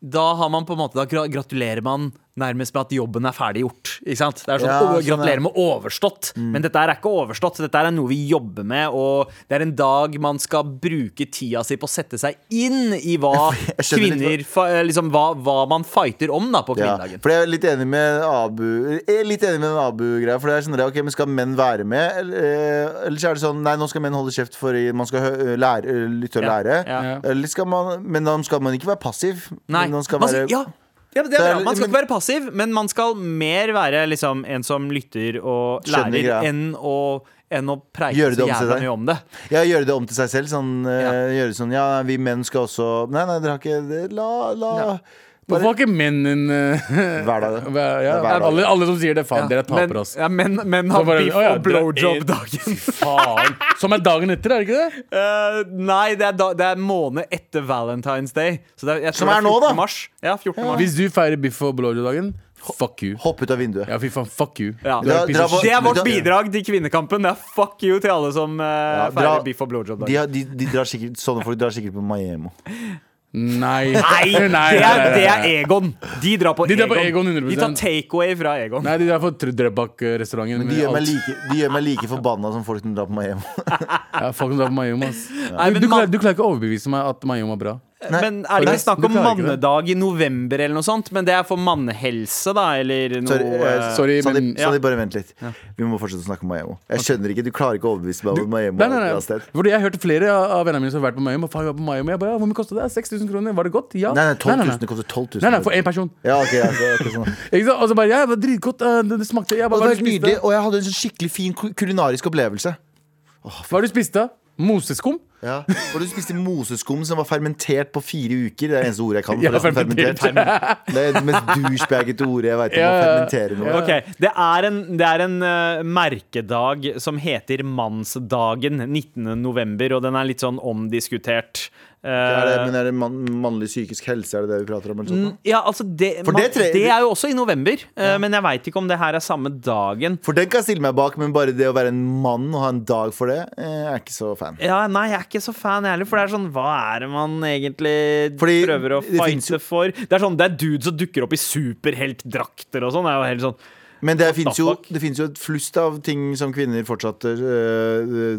Da har man på en måte Da gratulerer man nærmest med at jobben er ferdig gjort. Ikke sant? Det er sånn, Ja, sånn. Gratulerer med overstått. Men dette er ikke overstått. Dette er noe vi jobber med, og det er en dag man skal bruke tida si på å sette seg inn i hva kvinner Liksom hva, hva man fighter om da på Ja, kvinnedagen. for jeg er litt enig med Abu Jeg er litt enig med den Abu-greia. For det er sånn, ok, men Skal menn være med? Eller, eh, eller så er det sånn Nei, nå skal menn holde kjeft, for man skal lære, eh, lytte og lære. ja. Eller skal man, men da skal man ikke være passiv. Nei. Man skal Man være skal- ja. Ja, det er bra. Man skal ikke være passiv, men man skal mer være liksom en som lytter og Skjønner lærer, greia. enn å, enn å preike så om jævla mye om det. Ja, gjøre det om til seg selv. Sånn, eh, Ja. Gjøre sånn Ja, vi menn skal også Nei, nei, dere har ikke det. La, la Ja. Hvorfor har ikke menn en uh, Hverdag? hver- ja, Hver alle, alle som sier det, faen, dere er men, tapere, ja, Menn men har bare, biff å ja, og blowjob-dagen. Faen. Som er dagen etter, er det ikke det? Uh, nei, det er, da, det er måned etter Valentine's Day. Så det er, jeg tror Som det er nå, da. Mars. Ja, 14. mars. Hvis du feirer biff og blowjob-dagen, fuck you. Hopp ut av vinduet. Ja, fy faen, fuck you. Ja. Dra- dra shit. Det er vårt bidrag til kvinnekampen. Det er fuck you til alle som uh, ja, feirer biff og blowjob-dagen. de, de drar sikkert, sånne folk drar sikkert på Miami. Nei. Nei, det er, det er Egon. De drar på De drar på Egon. Egon 100%. De tar takeaway fra Egon. Nei, de drar på Drøbak-restauranten. Men de gjør, meg like, de gjør meg like forbanna som folk som drar på Miami. Ja, folk som drar på Mayom, ass. Nei, Du, men du, klarer, man- du klarer ikke å overbevise meg at Mayom er bra. Men er det ikke snakk om mannedag i november eller noe sånt? Men det er for mannehelse, da? Eller noe Sorry, eh, eh, Sorry, men ja. Sandeep, bare vent litt. Vi må fortsette å snakke om Miami. Jeg skjønner ikke, Du klarer ikke å overbevise meg om at Nei, nei, nei. Fordi jeg hørte flere av vennene mine som har vært på Miami. Og faen, jeg var på Miami. Jeg bare, ja, Hvor mye kostet det? 6000 kroner? Var det godt? Ja. Nei, nei, 12 000. Nei, Det koster 12 000. nei, nei, for én person. Ja, ok, ja, det ok, sånn. Ikke sant? Og så bare, ja, det var dritgodt. eh, Det, det smakte Jeg Og bare, det var er det helt nydelig, og jeg hadde en sånn skikkelig fin kulinarisk opplevelse. Hva har du spist, da? Moseskum? Ja, For Du spiste moseskum som var fermentert på fire uker. Det er det eneste ordet jeg kan. Ja, forresten, fermentert. Det er det mest douchebagete ordet jeg vet om. Ja, Å fermentere noe. Okay. Det er en, det er en uh, merkedag som heter Mannsdagen 19. november, og den er litt sånn omdiskutert. Er det, Eh, men er det man, mannlig psykisk helse, er det det vi prater om? Eller sånt, ja, altså det, man, det det, er jo også i november, ja. men jeg veit ikke om det her er samme dagen. For den kan jeg stille meg bak, men bare det å være en mann og ha en dag for det, jeg er ikke så fan. Ja, Nei, jeg er ikke så fan heller, for det er sånn Hva er det man egentlig Fordi prøver å det jo- for? Det er sånn, det er dudes som dukker opp i superheltdrakter og sånn. Det er jo helt sånn Men det fins jo, jo et flust av ting som kvinner fortsatt uh,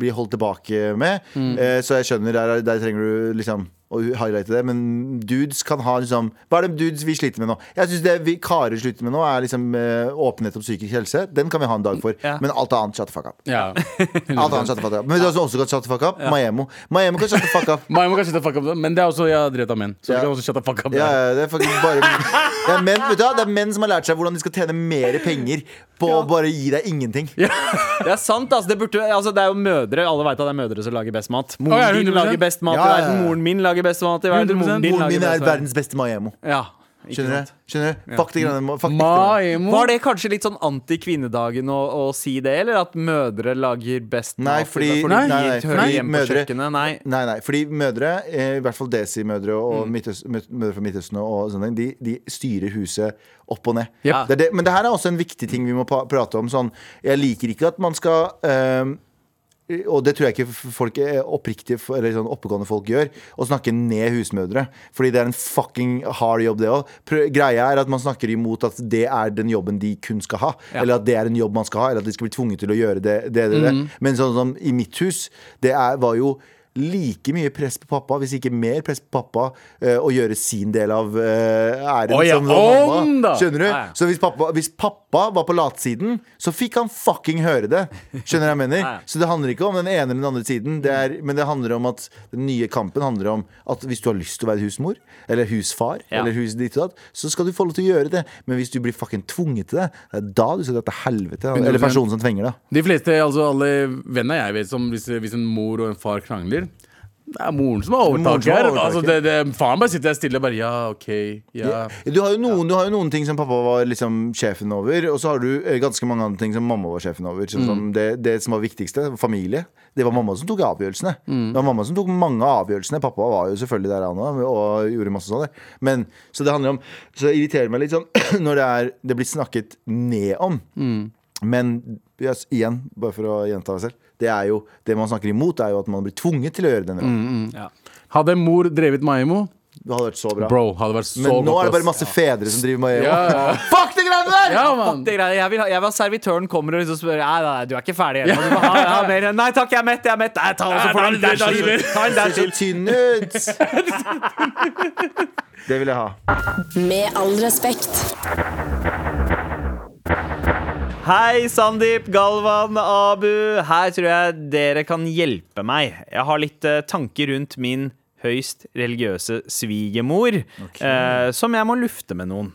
blir holdt tilbake med. Mm. Uh, så jeg skjønner, der, der trenger du liksom å highlighte det. Men dudes kan ha liksom Hva er det dudes vi sliter med nå? Jeg synes det vi karer sliter med nå, er liksom eh, åpenhet om psykisk helse. Den kan vi ha en dag for. Ja. Men alt annet shut the fuck up. Ja. Alt annet shut the fuck up Men vet du hva også kan shut the fuck up? Maemo. Maemo kan shut the fuck up. Maemo kan shut the fuck up, men det er også ja, drevet av menn. Så Ja. kan også shut the fuck up. Ja, ja, det er faktisk bare det er, menn, vet du, det er menn som har lært seg hvordan de skal tjene mer penger på å bare gi deg ingenting. Det er sant, altså. Det, burde, altså, det er jo mødre. Alle veit at det er mødre som lager best mat. Moren oh, ja, din lager best mat Ja, ja, ja. Moren min lager best mat i verden. 100%. Moren din Moren min er verdens beste Maiemo. Ja, Skjønner du? Skjønner du? Ja. Var det kanskje litt sånn anti-kvinnedagen å, å si det, eller at mødre lager best Nei, mat? fordi- fordi nei, nei, fordi mødre-? Nei. Nei, nei, fordi mødre, eh, i hvert fall Desi-mødre og mm. mødre fra Midtøsten og sånne de, de styrer huset opp og ned. Yep. Det er det, men det her er også en viktig ting vi må pa- prate om. Sånn, jeg liker ikke at man skal eh, og det tror jeg ikke folk er oppriktige Eller sånn oppegående folk gjør. Å snakke ned husmødre. Fordi det er en fucking hard jobb, det òg. Greia er at man snakker imot at det er den jobben de kun skal ha. Eller at det er en jobb man skal ha, eller at de skal bli tvunget til å gjøre det. det, det, det. Men sånn som i mitt hus, det er, var jo like mye press på pappa, hvis ikke mer press på pappa, eh, å gjøre sin del av uh, æren oh, ja, som mamma. Skjønner du? Ah, ja. Så hvis pappa, hvis pappa var på latsiden, så fikk han fucking høre det. Skjønner jeg mener? Ah, ja. Så det handler ikke om den ene eller den andre siden. Det er, men det handler om at den nye kampen handler om at hvis du har lyst til å være husmor, eller husfar, eller hus ditt og datt, så skal du få lov til å gjøre det. Men hvis du blir fucking tvunget til det, det er da du skal dra til helvete. Eller personen som tvinger deg. De fleste, altså alle venner jeg vet som hvis, hvis en mor og en far krangler det er moren som har overtaket her. Altså, det, det, faren bare sitter der stille og bare Ja, OK. Ja. Du har, noen, du har jo noen ting som pappa var liksom sjefen over, og så har du eh, ganske mange andre ting som mamma var sjefen over. Sånn som det, det som var viktigste, familie. Det var mamma som tok avgjørelsene. Det var mamma som tok mange av avgjørelsene. Pappa var jo selvfølgelig der han òg, og gjorde masse sånn. Men så det handler om Så det irriterer meg litt sånn når det, er, det blir snakket ned om. Men yes, igjen, bare for å gjenta meg selv, det er jo det man snakker imot, er jo at man blir tvunget til å gjøre denne jobben. Hadde mor drevet Maimo, Det hadde vært så bra. bro, hadde vært så Men nå godt. er det bare ass. masse fedre som driver med Ja, ja. Fuck de greiene der! Ja, mann. Det greier, jeg, vil ha, jeg vil ha servitøren kommer og liksom spør Nei, nei, du er ikke ferdig ennå. Du må ha, ha mer. Nei takk, jeg er mett. jeg er mett Nei, ta, også for får du en dash til. Ta en dash Ser så tynn ut! Det vil jeg ha. Med all respekt. Hei, Sandeep, Galvan, Abu. Her tror jeg dere kan hjelpe meg. Jeg har litt eh, tanker rundt min høyst religiøse svigermor, eh, som jeg må lufte med noen.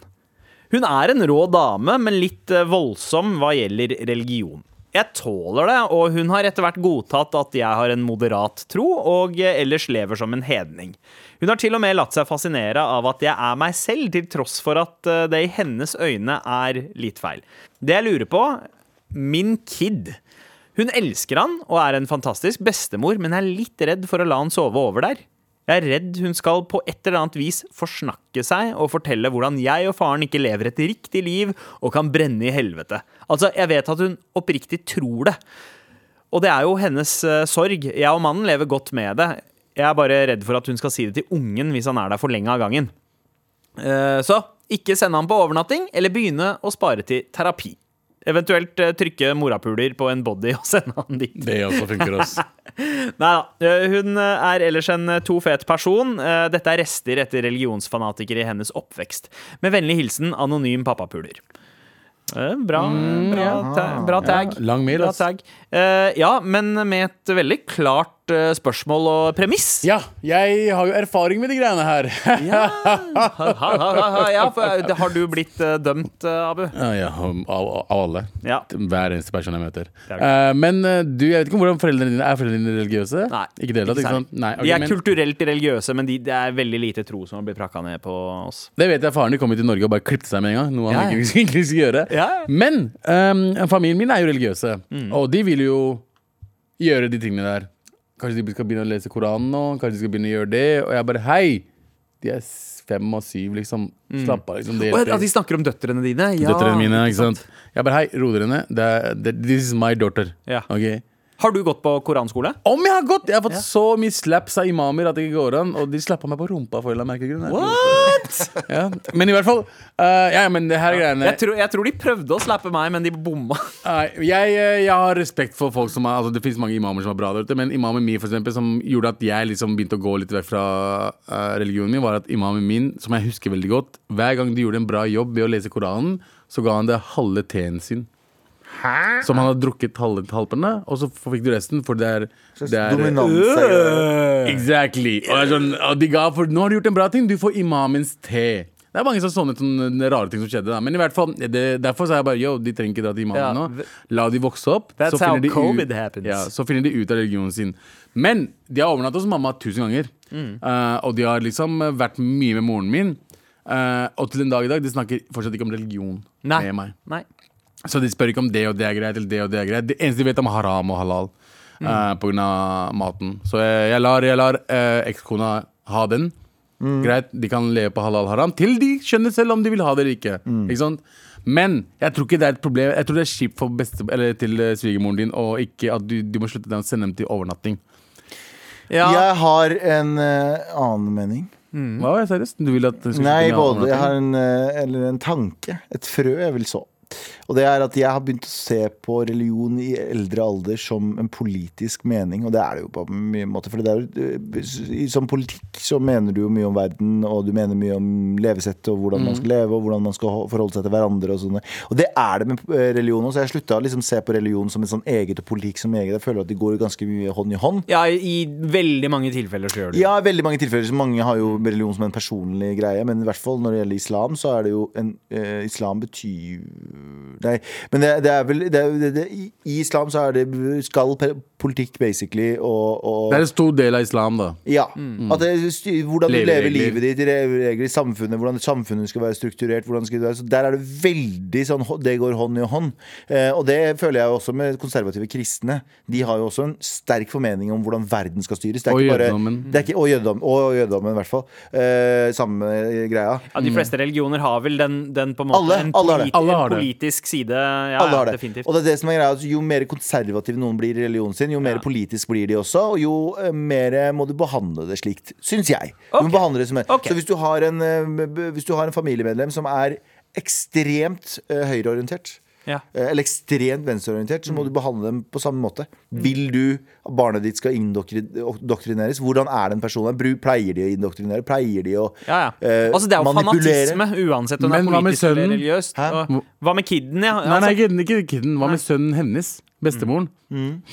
Hun er en rå dame, men litt eh, voldsom hva gjelder religion. Jeg tåler det, og hun har etter hvert godtatt at jeg har en moderat tro, og ellers lever som en hedning. Hun har til og med latt seg fascinere av at jeg er meg selv, til tross for at eh, det i hennes øyne er litt feil. Det jeg lurer på Min kid. Hun elsker han og er en fantastisk bestemor, men er litt redd for å la han sove over der. Jeg er redd hun skal på et eller annet vis forsnakke seg og fortelle hvordan jeg og faren ikke lever et riktig liv og kan brenne i helvete. Altså, jeg vet at hun oppriktig tror det. Og det er jo hennes uh, sorg. Jeg og mannen lever godt med det. Jeg er bare redd for at hun skal si det til ungen hvis han er der for lenge av gangen. Uh, så ikke sende han på overnatting, eller begynne å spare til terapi. Eventuelt eh, trykke morapuler på en body og sende han dit. Det også funker, også. Nei da. eh, Hun eh, er ellers en to fet person. Dette er rester etter religionsfanatikere i hennes oppvekst. Med vennlig hilsen anonym pappapuler. Bra, bra, ta bra tag. Lang mil, Bra. Eh, ja, men med et veldig klart eh, spørsmål og premiss. Ja, jeg har jo erfaring med de greiene her. Ja, ha, ha, ha, ha, ja for, eh, Har du blitt uh, dømt, uh, Abu? Ja, ja, av, av alle. Ja. Hver eneste person jeg møter. Er Eh, men du, jeg vet ikke hvordan foreldrene dine er. foreldrene dine religiøse? Nei, Ikke det ikke sant? Nei, okay, De er men kulturelt religiøse, men de, det er veldig lite tro som har blitt prakka ned på oss. det vet jeg. Faren din kom hit til Norge og bare klipte seg med en gang. Noe han Ja, ikke egentlig skulle gjøre. Ja. Men um, familien min er jo religiøse, Mm. og de vil jo gjøre de tingene der. Kanskje de skal begynne å lese Koranen nå? Kanskje de skal begynne å gjøre det? Og jeg bare Hei! De er fem og syv, liksom. Slapp av, liksom. Det Og at de snakker om døtrene dine. Ja, Døtrene mine, ikke sant. Jeg bare Hei, ro dere ned. This is my daughter. Ja. Okay? Har du gått på koranskole? Om jeg har gått! Jeg har fått så mye slaps av imamer at det ikke går an. Og de slappa meg på rumpa for en eller annen merkelig grunn. What?! Ja. Men i hvert fall eh, Ja, men det her er greiene Jeg tror, jeg tror de prøvde å slappe meg, men de bomma. Nei, jeg, eh, jeg har respekt for folk som er altså Det finnes mange imamer som er bra der ute, men imamen min for eksempel, som gjorde at jeg liksom begynte å gå litt vekk fra eh, religionen min, var at imamen min, som jeg husker veldig godt, hver gang de gjorde en bra jobb ved å lese Koranen, så ga han det halve teen sin. Som han hadde drukket halve halvparten av, og så fikk du resten, for det er, det er Dominanse. Exactly. Og, er sånn, og de ga for Nå har du gjort en bra ting, du får imamens te. Det er mange sånne, sånne rare ting som skjedde. Da. Men i hvert fall, det, derfor sa jeg bare yo, de trenger ikke dra til imamen Ja, nå. La de vokse opp. That's så finner how de COVID ut, happens. Ja, så finner de ut av religionen sin. Men de har overnatta hos mamma tusen ganger. Mm. Uh, og de har liksom vært mye med moren min. Uh, og til en dag i dag, de snakker fortsatt ikke om religion Nei. med meg. Nei. Så de spør ikke om det og det er greit, eller det og det er greit. Det eneste de vet om haram og halal. Mm. på grunn av maten. Så jeg, jeg lar, jeg lar uh, ekskona ha den. Greit, de kan leve på halal haram til de skjønner selv om de vil ha det eller ikke. Ikke sant? Men jeg tror ikke det er et problem Jeg tror det er kjipt for beste, eller til eh, svigermoren din og ikke at du, du må slutte å sende dem til overnatting. Ja. Jeg har en uh, annen mening. Hva er seriøst? Du vil at Nei, både jeg har en, eh, eller en tanke. Et frø jeg vil så. Og det er at jeg har begynt å se på religion i eldre alder som en politisk mening, og det er det jo på mye måter. For det er jo, som politikk så mener du jo mye om verden, og du mener mye om levesett og hvordan man skal leve, og hvordan man skal forholde seg til hverandre og sånne. Og det er det med religion òg, også. Jeg slutta å liksom se på religion som en sånn eget og politikk som eget. Jeg føler at de går ganske mye hånd i hånd. ja, i veldig mange tilfeller så gjør de det. Ja, i veldig mange tilfeller. så Mange har jo religion som en personlig greie, men i hvert fall når det gjelder islam, så er det jo en eh, Islam betyr Nei, men det, det er vel det, det, I islam så er det skal politikk, basically, og, og Det er en stor del av islam, da. ja. At det styr, hvordan du lever livet ditt, re- regler i samfunnet, hvordan samfunnet skal være strukturert. Hvordan skal det være. Så Der er det veldig sånn Det går hånd i hånd. Eh, og det føler jeg også med konservative kristne. De har jo også en sterk formening om hvordan verden skal styres. Det er Og ikke bare, jødedommen. det er ikke, og jødedom, og jødedommen, i hvert fall. Eh, samme greia. Ja, de fleste religioner har vel den, den på en måte Alle- en, alle har det. politi- Alle har en politisk side. Ja, Alle har det. definitivt. Og det er det som er greia Jo mer konservativ noen blir i religionen sin, jo mer Ja. politisk blir de også. Og jo eh, mer må du behandle det slikt, syns jeg. Du må behandle det som en- Ok. Så hvis du, har en, eh, hvis du har en familiemedlem som er ekstremt eh, høyreorientert, Ja. eh, eller ekstremt venstreorientert, så må Mm. du behandle dem på samme måte. Vil du at barnet ditt skal indoktrineres? Hvordan er den personen? Pleier de å indoktrinere? Pleier de å Ja, ja. eh, Altså, det er jo manipulere? fanatisme, uansett om det er politisk eller religiøst. Hva med kiden, ja? Nei, nei, Altså, ikke, ikke kiden. Hva med sønnen hennes? Bestemoren.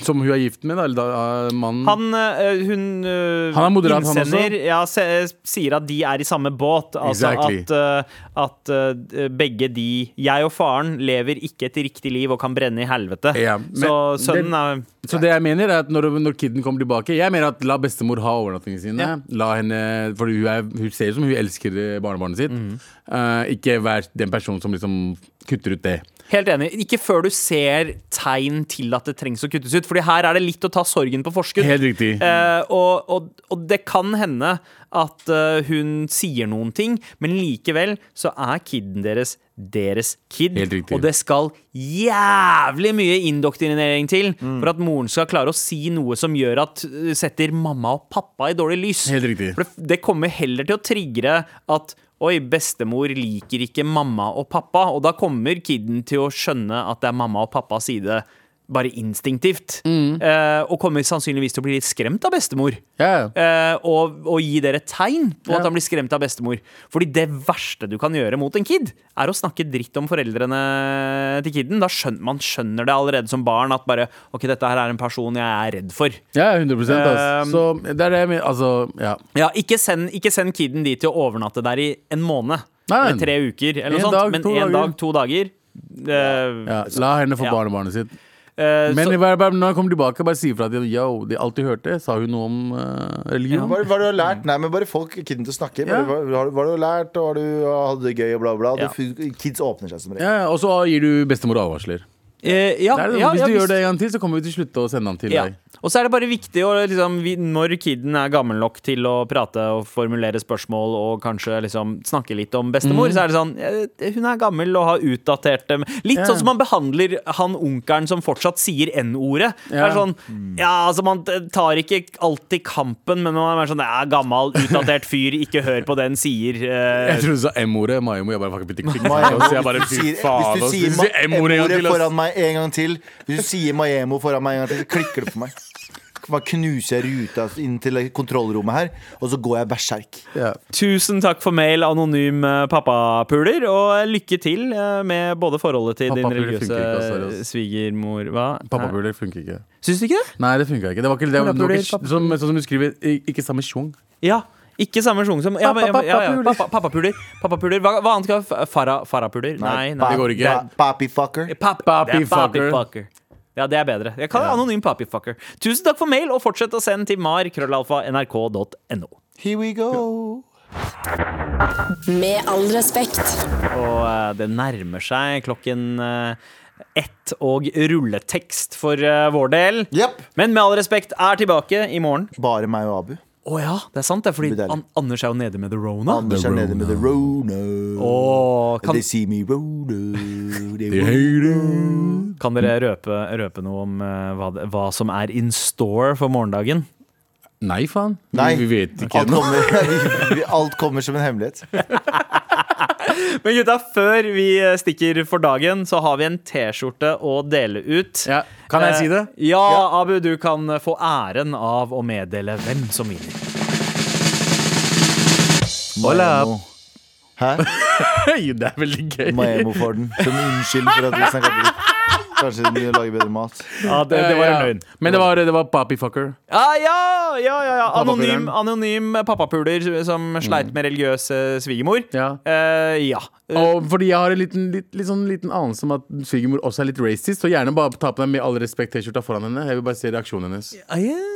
Som hun er gift med, da? Eller da, eh, mannen? han, øh, hun øh, Han er moderat, han også? ja, se, sier at de er i samme båt. Altså Exactly. at, øh, at begge de Jeg og faren lever ikke et riktig liv og kan brenne i helvete. Ja, men Så sønnen er Så det jeg mener er at når, når kiden kommer tilbake Jeg mener at La bestemor ha overnattingene sine. Ja. La henne, For hun, er, hun ser ut som hun elsker barnebarnet sitt. Mm. Uh, ikke vær den personen som liksom kutter ut det. Helt enig. Ikke før du ser tegn til at det trengs å kuttes ut. Fordi her er det litt å ta sorgen på forskudd. Helt riktig. Eh, og, og, og det kan hende at uh, hun sier noen ting, men likevel så er kiden deres deres kid. Og det skal jævlig mye indoktrinering til Mm. for at moren skal klare å si noe som gjør at eh, setter mamma og pappa i dårlig lys. Helt riktig. For det, det kommer heller til å trigge at Oi, bestemor liker ikke mamma og pappa, og da kommer kiden til å skjønne at det er mamma og pappas side bare instinktivt. Mm. Eh, og kommer sannsynligvis til å bli litt skremt av bestemor. Yeah. Eh, og, og gi dere tegn på yeah. at han blir skremt av bestemor. Fordi det verste du kan gjøre mot en kid, er å snakke dritt om foreldrene til kiden. Da skjønner man skjønner det allerede som barn at bare OK, dette her er en person jeg er redd for. ja 100% altså. Um, Så det er det jeg mener. Altså, ja. Ja, ikke send, ikke send kiden dit til å overnatte der i en måned. Nei. Eller tre uker, eller noe sånt. dag, men én en dag, to dager. Eh, ja. La henne få Ja. barnebarnet sitt. Eh, Men så, bare, bare, når jeg kommer tilbake, bare si ifra at yo, de alltid hørte. Sa hun noe om uh, religion? Hva, hva har du lært? Nei, men bare folk kidden til å snakke. Ja. Bare, hva, hva, har du- hva har du lært, og har du hadde det gøy, og bla, bla. Ja. Du, Kids åpner seg som regel. Ja, ja, og så gir du bestemor advarsler. eh, ja, Det det, hvis ja, du hvis- gjør det en gang til, så kommer vi til å slutte å sende han til Ja. deg. Og så er det bare viktig å, liksom, når kiden er gammel nok til å prate og formulere spørsmål og kanskje liksom snakke litt om bestemor, så er det sånn eh, Hun er gammel og har utdaterte Litt yeah. sånn som man behandler han onkelen som fortsatt sier N-ordet. Yeah. Ja. sånn Ja, altså, man tar ikke alltid kampen, men man er sånn er gammel, utdatert fyr, ikke hør på det en sier. Uh, Jeg trodde du sa M-ordet. Maimo. Jeg bare fikk bare, hvis du fy sier, M-ordet ass. foran meg en gang til Hvis du sier Maemo foran meg en gang til, klikker det på meg. Bare knuser jeg ruta inn til kontrollrommet her, og så går jeg berserk. Ja. Tusen takk for mail, anonym eh, pappapuler, og lykke til eh, med både forholdet til din ikke, religiøse svigermor Hva? Pappapuler funker ikke. Syns du ikke det? Nei, det funka ikke. Det var ikke, det var, det var ikke som, sånn som du skriver, ikke samme sjung. Ja. Ikke samme sjung som ja, ja, ja, Pappapuler. pappa-. Pappapuler. Hva, hva annet skal fa- fara, Farapuler? Nei, nei. det går ikke. Pa- Papi Ja, det er bedre. Jeg kaller det anonym papifucker. Tusen takk for mail, og fortsett å sende til mar.krøllalfa.nrk.no. Here we go. Med all respekt. Og eh, det nærmer seg klokken eh, ett og rulletekst for eh, vår del. Yep. Men med all respekt er tilbake i morgen. Bare meg og Abu. Å ja, det er sant, det. er Fordi. An Anders er jo nede med the rona. Anders er nede med the Rona. Oh, kan, They see me Rona. They Rona. kan dere røpe, røpe noe om uh, hva, det- hva som er in store for morgendagen? Nei, faen. Nei. Vi vet ikke Alt ennå. kommer, alt kommer som en hemmelighet. Men gutta, før vi eh, stikker for dagen, så har vi en T-skjorte å dele ut. Ja. Kan jeg si det? Ja, Ja, Abu, du kan eh, få æren av å meddele hvem som vinner. Hola. Hæ? Det er veldig gøy. Maemo får den. Som unnskyld for at vi snakka dritt. Kanskje de lager bedre mat. Ja, det, det var en løgn. Men det var, det var papi fucker. Ja, ja, ja, ja, ja. Anonym, anonym pappapuler som sleit med religiøs eh, svigermor. Ja. Eh, ja. Og fordi jeg har en liten, litt, litt sånn liten anelse om at svigermor også er litt racist, så gjerne bare ta på deg med all respekt T-skjorta foran henne. Jeg vil bare se reaksjonen hennes. Ah, ja.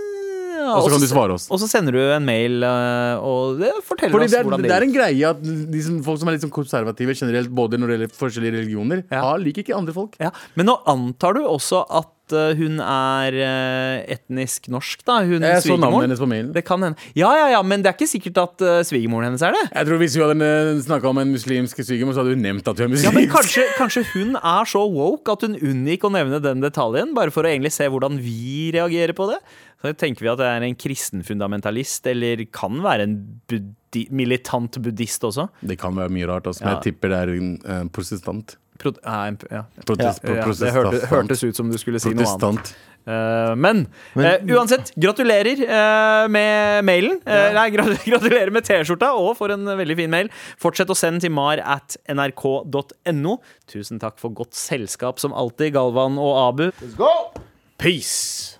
Og så kan du svare oss. Og så sender du en mail eh, og det forteller Fordi oss det er, hvordan det det er en greie at de som, folk som er litt sånn konservative generelt, både når det gjelder forskjellige religioner, Ja. har, liker ikke andre folk. Ja. Men nå antar du også at eh, hun er eh, etnisk norsk, da? Hun Jeg så navnet hennes på mailen. Det kan hende. Ja, ja, ja, men det er ikke sikkert at svigermoren hennes er det. Jeg tror Hvis hun hadde snakka om en muslimsk svigermor, så hadde hun nevnt at hun er muslimsk. Ja, men kanskje, kanskje hun er så woke at hun unngikk å nevne den detaljen, bare for å egentlig se hvordan vi reagerer på det. Så tenker vi at det er en kristen fundamentalist, eller kan være en buddi militant buddhist også. Det kan være mye rart, altså, men Ja. jeg tipper det er en eh, protestant. Pro ja, ja. Protest, Ja, det protestant. hørte, hørtes ut som du skulle si noe annet. Protestant. Eh, men, uh, uansett, gratulerer uh, med mailen. Nei, gratulerer med T-skjorta, og for en veldig fin mail. Fortsett å sende til mar at nrk.no. Tusen takk for godt selskap som alltid, Galvan og Abu. Let's go! Peace!